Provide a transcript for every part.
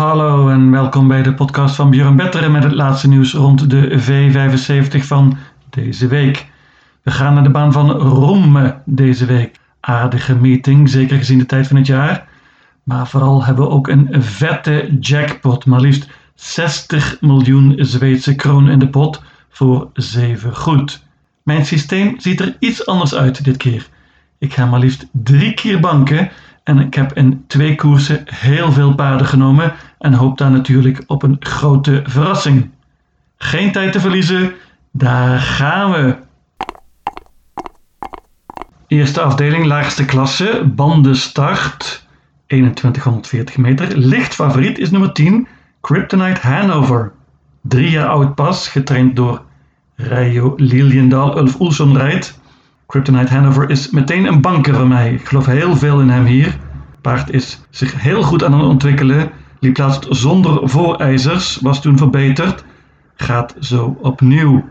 Hallo en welkom bij de podcast van Björn Betteren met het laatste nieuws rond de V75 van deze week. We gaan naar de baan van Rome deze week. Aardige meeting, zeker gezien de tijd van het jaar. Maar vooral hebben we ook een vette jackpot, maar liefst 60 miljoen Zweedse kroon in de pot voor 7 goed. Mijn systeem ziet er iets anders uit dit keer. Ik ga maar liefst drie keer banken en ik heb in twee koersen heel veel paarden genomen en hoop daar natuurlijk op een grote verrassing. Geen tijd te verliezen, daar gaan we. Eerste afdeling, laagste klasse, bandenstart, 2140 meter. Licht favoriet is nummer 10, Kryptonite Hanover. Drie jaar oud pas, getraind door Rijo Liliendaal, Ulf Oelson rijdt. Kryptonite Hanover is meteen een banker voor mij. Ik geloof heel veel in hem hier. Paard is zich heel goed aan het ontwikkelen. Liep laatst zonder voorijzers, was toen verbeterd. Gaat zo opnieuw.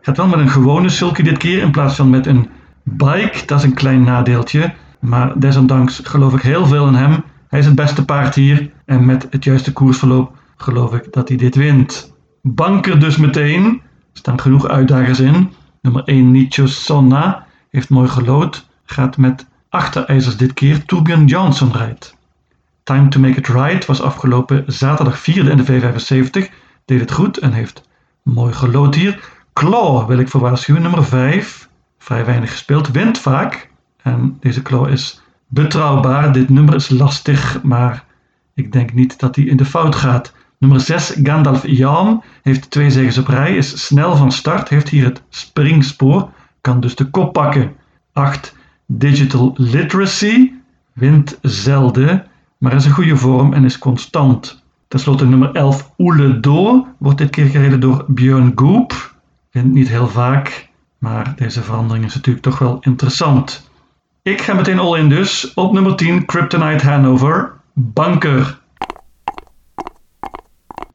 Gaat wel met een gewone sulky dit keer in plaats van met een bike. Dat is een klein nadeeltje. Maar desondanks geloof ik heel veel in hem. Hij is het beste paard hier. En met het juiste koersverloop geloof ik dat hij dit wint. Banker dus meteen. Er staan genoeg uitdagers in. Nummer 1 Nietzsche Sonna heeft mooi gelood. Gaat met achterijzers dit keer. Torbjörn Johnson rijdt. Time to Make It Right was afgelopen zaterdag vierde in de V75. Deed het goed en heeft mooi gelood hier. Claw wil ik voor waarschuwen. Nummer 5. Vrij weinig gespeeld. Wint vaak. En deze Claw is betrouwbaar. Dit nummer is lastig, maar ik denk niet dat hij in de fout gaat. Nummer 6, Gandalf Jan, heeft twee zegens op rij, is snel van start, heeft hier het springspoor, kan dus de kop pakken. 8, Digital Literacy, wint zelden, maar is een goede vorm en is constant. Ten slotte nummer 11, Oele Do, wordt dit keer gereden door Björn Goop. Wint niet heel vaak, maar deze verandering is natuurlijk toch wel interessant. Ik ga meteen all in dus. Op nummer 10, Kryptonite Hanover, Banker.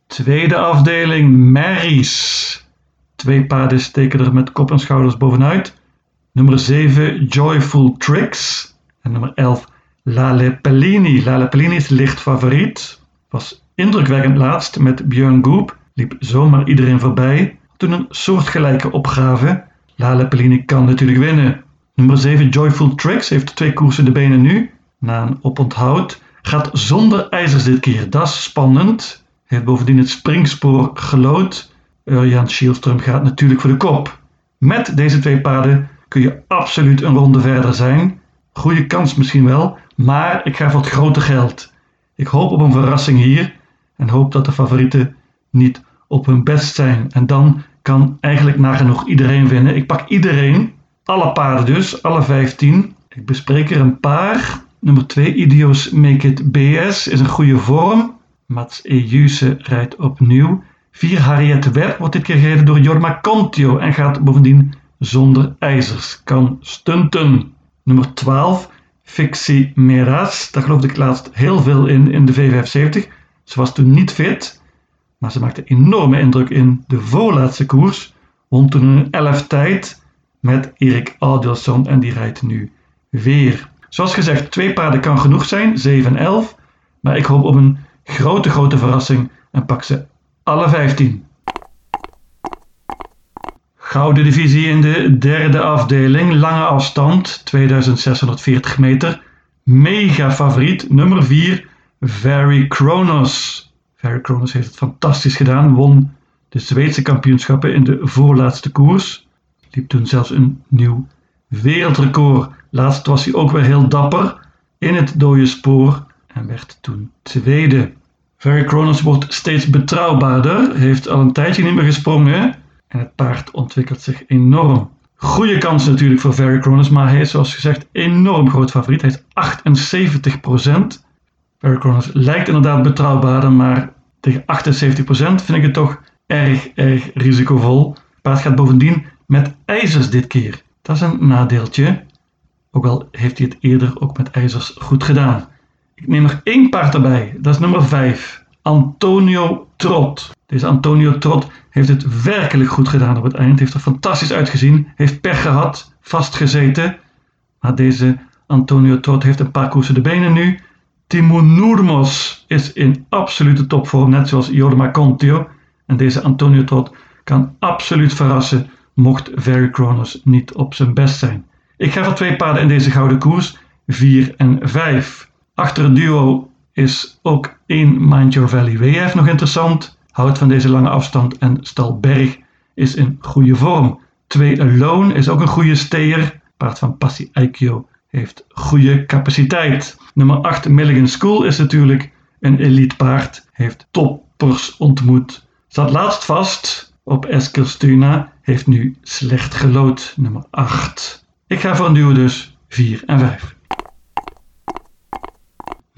Tweede afdeling, Marys. Twee paarden steken er met kop en schouders bovenuit. Nummer 7, Joyful Tricks. En nummer 11, Lale Pellini. Lale Pellini is licht favoriet. Was indrukwekkend laatst met Björn Goop. Liep zomaar iedereen voorbij. Toen een soortgelijke opgave. Lale Pellini kan natuurlijk winnen. Nummer 7, Joyful Tricks, heeft twee koersen de benen nu. Na een oponthoud. Gaat zonder ijzers dit keer. Dat is spannend. Heeft bovendien het springspoor gelood. Jan Schielström gaat natuurlijk voor de kop. Met deze twee paarden kun je absoluut een ronde verder zijn. Goede kans misschien wel, maar ik ga voor het grote geld. Ik hoop op een verrassing hier en hoop dat de favorieten niet op hun best zijn. En dan kan eigenlijk nagenoeg iedereen winnen. Ik pak iedereen, alle paarden dus, alle 15. Ik bespreek er een paar. Nummer 2, Idios Make It BS, is een goede vorm. Mats Ejuse rijdt opnieuw. 4 Harriet Webb wordt dit keer gereden door Jorma Contio en gaat bovendien zonder ijzers. Kan stunten. Nummer 12 Fixie Meras. Daar geloofde ik laatst heel veel in in de V75. Ze was toen niet fit, maar ze maakte enorme indruk in de voorlaatste koers. Won toen een 11 tijd met Erik Adelsson en die rijdt nu weer. Zoals gezegd, twee paarden kan genoeg zijn, 7 en 11. Maar ik hoop op een grote, grote verrassing en pak ze alle 15. Gouden divisie in de derde afdeling, lange afstand, 2640 meter. Mega favoriet, nummer 4, Very Kronos. Very Kronos heeft het fantastisch gedaan, won de Zweedse kampioenschappen in de voorlaatste koers. Liep toen zelfs een nieuw wereldrecord. Laatst was hij ook weer heel dapper in het dode spoor en werd toen tweede. Very Kronos wordt steeds betrouwbaarder, heeft al een tijdje niet meer gesprongen en het paard ontwikkelt zich enorm. Goede kans natuurlijk voor Very Kronos, maar hij is zoals gezegd enorm groot favoriet. Hij is 78%. Very Kronos lijkt inderdaad betrouwbaarder, maar tegen 78% vind ik het toch erg, erg risicovol. Het paard gaat bovendien met ijzers dit keer. Dat is een nadeeltje. Ook al heeft hij het eerder ook met ijzers goed gedaan. Ik neem er één paard erbij. Dat is nummer 5. Antonio Trot. Deze Antonio Trot heeft het werkelijk goed gedaan op het eind. Heeft er fantastisch uitgezien. Heeft pech gehad. Vastgezeten. Maar deze Antonio Trot heeft een paar koersen de benen nu. Timo Noermos is in absolute topvorm, net zoals Jodema Contio. En deze Antonio Trot kan absoluut verrassen, mocht Very Kronos niet op zijn best zijn. Ik ga voor twee paarden in deze gouden koers, 4 en 5. Achter het duo is ook één Mind Your Valley WF nog interessant. Houdt van deze lange afstand en Stalberg is in goede vorm. 2 Alone is ook een goede steer. Paard van Passi Aikyo heeft goede capaciteit. Nummer 8 Milligan School is natuurlijk een elite paard. Heeft toppers ontmoet. Zat laatst vast op Eskilstuna. Heeft nu slecht gelood. Nummer 8. Ik ga voor een duo dus 4 en 5.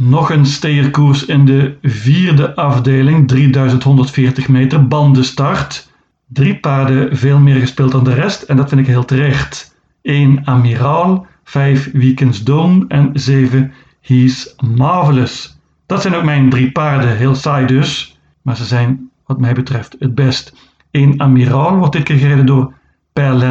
Nog een steerkoers in de vierde afdeling, 3140 meter, bandenstart. Drie paarden veel meer gespeeld dan de rest en dat vind ik heel terecht. 1 Amiral, 5 Weekends Dome en 7 He's Marvelous. Dat zijn ook mijn drie paarden, heel saai dus, maar ze zijn wat mij betreft het best. 1 Amiral wordt dit keer gereden door Per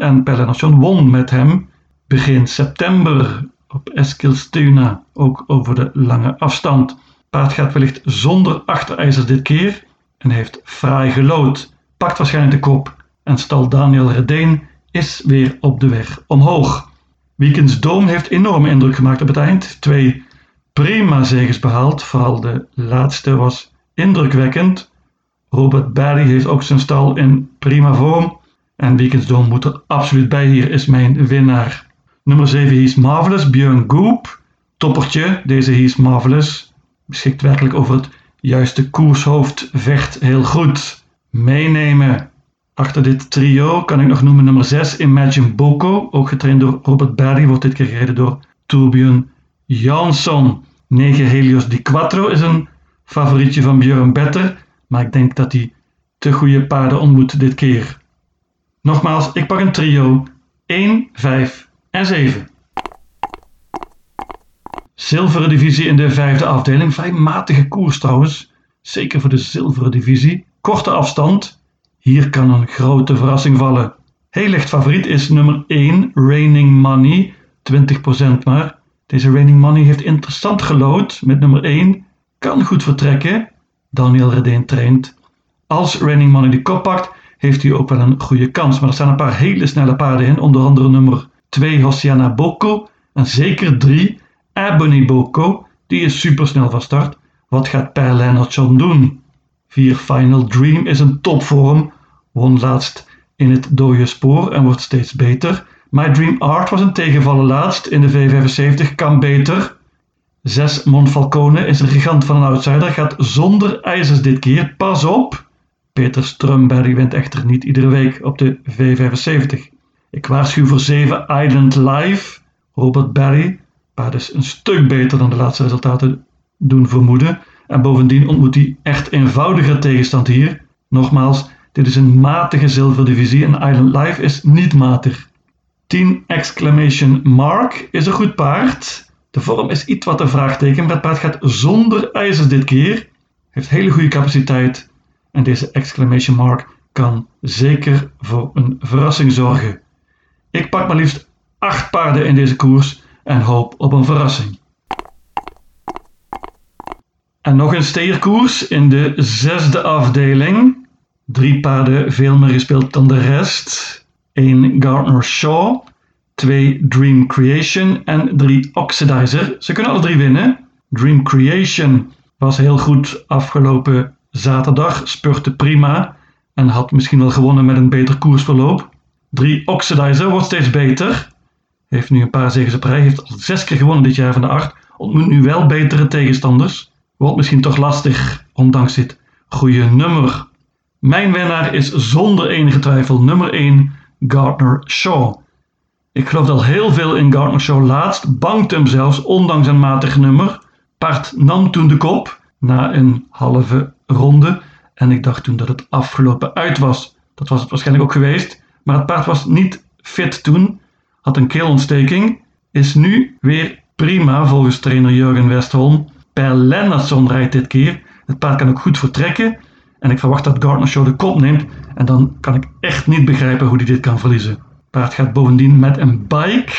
en Per Lennartson won met hem begin september op Eskilstuna, ook over de lange afstand. Paard gaat wellicht zonder achterijzers dit keer en heeft fraai gelood. Pakt waarschijnlijk de kop en stal Daniel Redeen is weer op de weg omhoog. Weekends Dome heeft enorme indruk gemaakt op het eind. Twee prima zegens behaald, vooral de laatste was indrukwekkend. Robert Barry heeft ook zijn stal in prima vorm. En Weekends Dome moet er absoluut bij. Hier is mijn winnaar. Nummer 7 is Marvelous, Björn Goop. Toppertje, deze He's Marvelous. Beschikt werkelijk over het juiste koershoofd, vecht heel goed. Meenemen. Achter dit trio kan ik nog noemen nummer 6 Imagine Boko, ook getraind door Robert Barry, wordt dit keer gereden door Torbjörn Jansson. 9 Helios Di Quattro is een favorietje van Björn Better, maar ik denk dat hij te goede paarden ontmoet dit keer. Nogmaals, ik pak een trio 1, 5 en 7. Zilveren divisie in de vijfde afdeling. Vrij matige koers trouwens. Zeker voor de zilveren divisie. Korte afstand. Hier kan een grote verrassing vallen. Heel licht favoriet is nummer 1, Raining Money. 20% maar. Deze Raining Money heeft interessant gelood met nummer 1. Kan goed vertrekken. Daniel Redeen traint. Als Raining Money de kop pakt, heeft hij ook wel een goede kans. Maar er staan een paar hele snelle paarden in. Onder andere nummer 2 Hosiana Boko. En zeker 3 Ebony Boko. Die is supersnel van start. Wat gaat Per Lennartson doen? 4 Final Dream is een topvorm. Won laatst in het dode spoor en wordt steeds beter. My Dream Art was een tegenvallen laatst in de V75, kan beter. 6 Monfalcone is een gigant van een outsider, gaat zonder ijzers dit keer. Pas op! Peter Strumberg wint echter niet iedere week op de V75. Ik waarschuw voor 7 Island Live. Robert Barry, paard is een stuk beter dan de laatste resultaten doen vermoeden. En bovendien ontmoet hij echt eenvoudiger tegenstand hier. Nogmaals, dit is een matige zilverdivisie en Island Life is niet matig. 10 Exclamation Mark is een goed paard. De vorm is iets wat een vraagteken, maar het paard gaat zonder ijzers dit keer. Heeft hele goede capaciteit. En deze Exclamation Mark kan zeker voor een verrassing zorgen. Ik pak maar liefst 8 paarden in deze koers en hoop op een verrassing. En nog een steerkoers in de zesde afdeling. Drie paarden veel meer gespeeld dan de rest. 1 Gardner Shaw, 2 Dream Creation en 3 Oxidizer. Ze kunnen alle drie winnen. Dream Creation was heel goed afgelopen zaterdag, spurte prima en had misschien wel gewonnen met een beter koersverloop. 3 Oxidizer wordt steeds beter. Heeft nu een paar zegens op rij, heeft al zes keer gewonnen dit jaar van de acht. Ontmoet nu wel betere tegenstanders. Wordt misschien toch lastig, ondanks dit goede nummer. Mijn winnaar is zonder enige twijfel nummer 1 Gardner Shaw. Ik geloof al heel veel in Gardner Shaw laatst, bankte hem zelfs, ondanks een matig nummer. Paard nam toen de kop na een halve ronde en ik dacht toen dat het afgelopen uit was. Dat was het waarschijnlijk ook geweest, maar het paard was niet fit toen, had een keelontsteking, is nu weer prima volgens trainer Jurgen Westholm. Per Lennartson rijdt dit keer. Het paard kan ook goed vertrekken en ik verwacht dat Gardner Show de kop neemt. En dan kan ik echt niet begrijpen hoe hij dit kan verliezen. Paard gaat bovendien met een bike.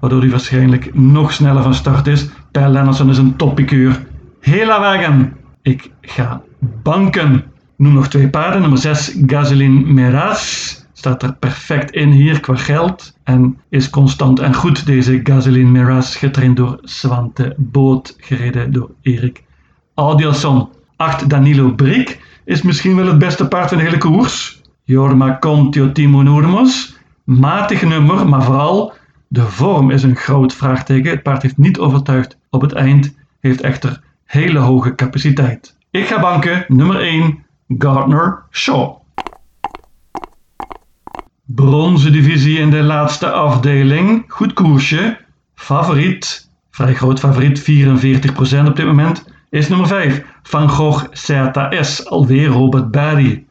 Waardoor hij waarschijnlijk nog sneller van start is. Per Lennartson is een toppikeur. Hela wagen. Ik ga banken. Noem nog twee paarden. Nummer 6, Gasoline Meras. Staat er perfect in hier qua geld. En is constant en goed deze Gasoline Meras. Getraind door Swante Boot. Gereden door Erik Audielson. 8, Danilo Brik. Is misschien wel het beste paard van de hele koers. Jorma Contio Timonourmos. Matig nummer, maar vooral de vorm is een groot vraagteken. Het paard heeft niet overtuigd op het eind. Heeft echter hele hoge capaciteit. Ik ga banken nummer 1, Gardner Shaw. Bronzen divisie in de laatste afdeling. Goed koersje. Favoriet, vrij groot favoriet, 44% op dit moment, is nummer 5. Van Gogh ZS, alweer Robert Barry.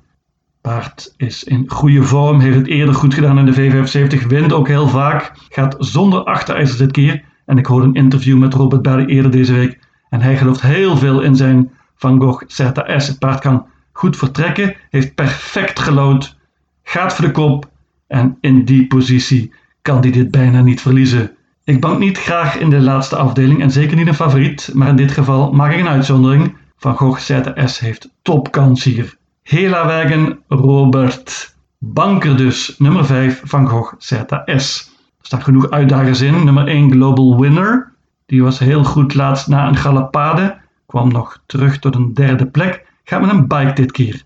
Paard is in goede vorm, heeft het eerder goed gedaan in de V75, wint ook heel vaak, gaat zonder achterijzers dit keer. En ik hoorde een interview met Robert Barry eerder deze week en hij gelooft heel veel in zijn Van Gogh ZS. Het paard kan goed vertrekken, heeft perfect gelood, gaat voor de kop en in die positie kan hij dit bijna niet verliezen. Ik bank niet graag in de laatste afdeling en zeker niet een favoriet, maar in dit geval maak ik een uitzondering. Van Gogh ZS heeft topkans hier. Hela Wagen Robert. Banker dus, nummer 5 Van Gogh ZS. Er staan genoeg uitdagers in. Nummer 1 Global Winner. Die was heel goed laatst na een galopade. Kwam nog terug tot een derde plek. Gaat met een bike dit keer.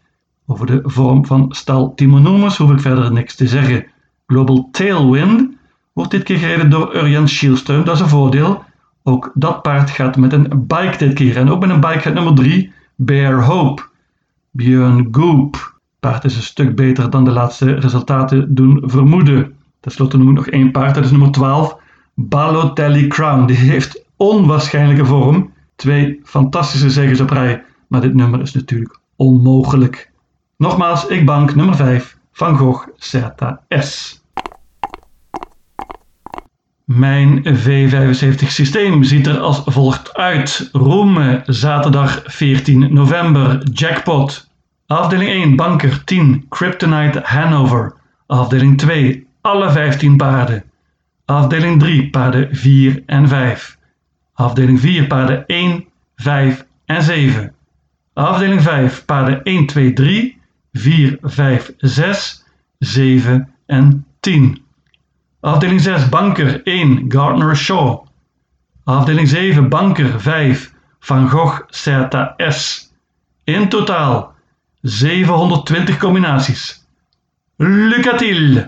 Over de vorm van stal Timonomus hoef ik verder niks te zeggen. Global Tailwind wordt dit keer gereden door Urjan Schielström. Dat is een voordeel. Ook dat paard gaat met een bike dit keer. En ook met een bike gaat nummer 3 Bear Hope. Björn Goop. Paard is een stuk beter dan de laatste resultaten doen vermoeden. Ten slotte noem ik nog één paard, dat is nummer 12. Balotelli Crown. Die heeft onwaarschijnlijke vorm. Twee fantastische zegens op rij. Maar dit nummer is natuurlijk onmogelijk. Nogmaals, ik bank nummer 5. Van Gogh ZS. Mijn V75 systeem ziet er als volgt uit. Rome, zaterdag 14 november, jackpot. Afdeling 1, banker 10, Kryptonite Hanover. Afdeling 2, alle 15 paarden. Afdeling 3, paarden 4 en 5. Afdeling 4, paarden 1, 5 en 7. Afdeling 5, paarden 1, 2, 3, 4, 5, 6, 7 en 10. Afdeling 6 banker 1 Gardner Shaw. Afdeling 7 banker 5 Van Gogh ZS. In totaal 720 combinaties. Lucatil!